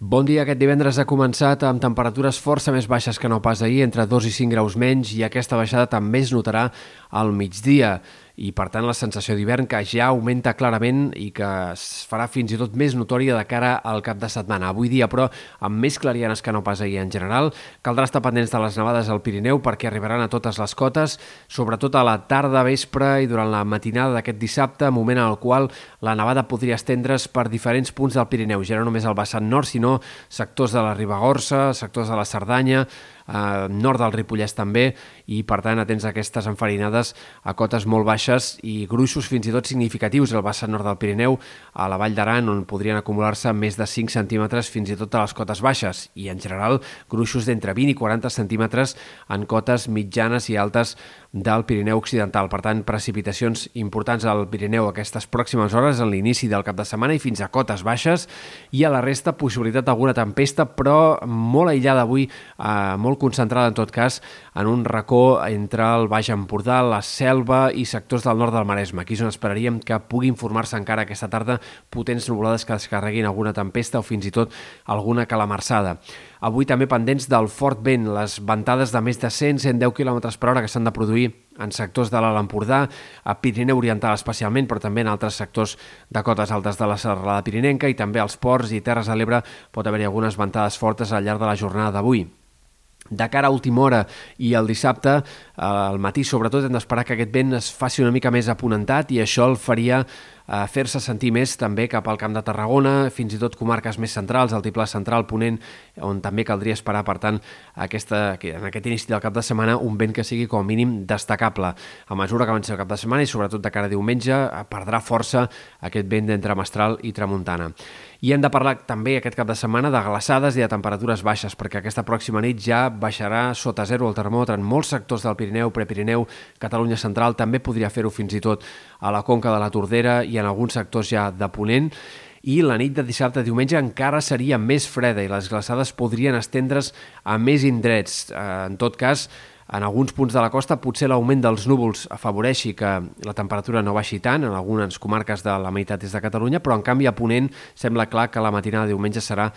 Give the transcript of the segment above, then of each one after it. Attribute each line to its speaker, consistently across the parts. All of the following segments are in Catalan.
Speaker 1: Bon dia. Aquest divendres ha començat amb temperatures força més baixes que no pas ahir, entre 2 i 5 graus menys, i aquesta baixada també es notarà al migdia i per tant la sensació d'hivern que ja augmenta clarament i que es farà fins i tot més notòria de cara al cap de setmana. Avui dia, però, amb més clarianes que no pas ahir en general, caldrà estar pendents de les nevades al Pirineu perquè arribaran a totes les cotes, sobretot a la tarda, vespre i durant la matinada d'aquest dissabte, moment en el qual la nevada podria estendre's per diferents punts del Pirineu, ja no només al vessant nord, sinó sectors de la Ribagorça, sectors de la Cerdanya, eh, nord del Ripollès també, i per tant atents a aquestes enfarinades a cotes molt baixes i gruixos fins i tot significatius al vessant nord del Pirineu, a la Vall d'Aran, on podrien acumular-se més de 5 centímetres fins i tot a les cotes baixes, i en general gruixos d'entre 20 i 40 centímetres en cotes mitjanes i altes del Pirineu Occidental. Per tant, precipitacions importants al Pirineu aquestes pròximes hores, en l'inici del cap de setmana i fins a cotes baixes, i a la resta possibilitat d'alguna tempesta, però molt aïllada avui, eh, molt concentrada en tot cas en un racó entre el Baix Empordà, la Selva i sectors del nord del Maresme. Aquí és on esperaríem que pugui informar-se encara aquesta tarda potents nuvolades que descarreguin alguna tempesta o fins i tot alguna calamarsada. Avui també pendents del fort vent, les ventades de més de 100-110 km per hora que s'han de produir en sectors de l'Alt Empordà, a Pirineu Oriental especialment, però també en altres sectors de cotes altes de la serralada pirinenca i també als ports i terres de l'Ebre pot haver-hi algunes ventades fortes al llarg de la jornada d'avui. De cara a última hora i el dissabte, eh, al matí sobretot, hem d'esperar que aquest vent es faci una mica més aponentat i això el faria a fer-se sentir més també cap al Camp de Tarragona, fins i tot comarques més centrals, el Tiplà Central, Ponent, on també caldria esperar, per tant, aquesta, en aquest inici del cap de setmana, un vent que sigui com a mínim destacable. A mesura que avanci el cap de setmana i sobretot de cara a diumenge, perdrà força aquest vent d'entre Mestral i Tramuntana. I hem de parlar també aquest cap de setmana de glaçades i de temperatures baixes, perquè aquesta pròxima nit ja baixarà sota zero el termòmetre en molts sectors del Pirineu, Prepirineu, Catalunya Central, també podria fer-ho fins i tot a la conca de la Tordera i en alguns sectors ja de Ponent, i la nit de dissabte a diumenge encara seria més freda i les glaçades podrien estendre's a més indrets. Eh, en tot cas, en alguns punts de la costa potser l'augment dels núvols afavoreixi que la temperatura no baixi tant en algunes comarques de la meitat és de Catalunya, però en canvi a Ponent sembla clar que la matinada de diumenge serà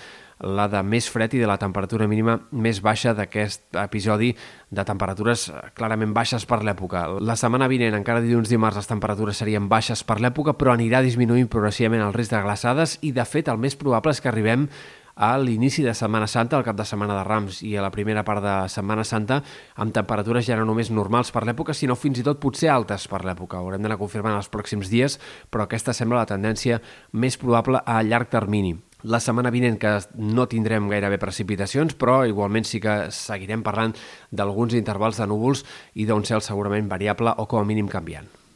Speaker 1: la de més fred i de la temperatura mínima més baixa d'aquest episodi de temperatures clarament baixes per l'època. La setmana vinent, encara dilluns dimarts, les temperatures serien baixes per l'època, però anirà disminuint progressivament el risc de glaçades i, de fet, el més probable és que arribem a l'inici de Setmana Santa, al cap de setmana de Rams i a la primera part de Setmana Santa, amb temperatures ja no només normals per l'època, sinó fins i tot potser altes per l'època. Haurem d'anar confirmant els pròxims dies, però aquesta sembla la tendència més probable a llarg termini. La setmana vinent que no tindrem gairebé precipitacions, però igualment sí que seguirem parlant d'alguns intervals de núvols i d'un cel segurament variable o com a mínim canviant.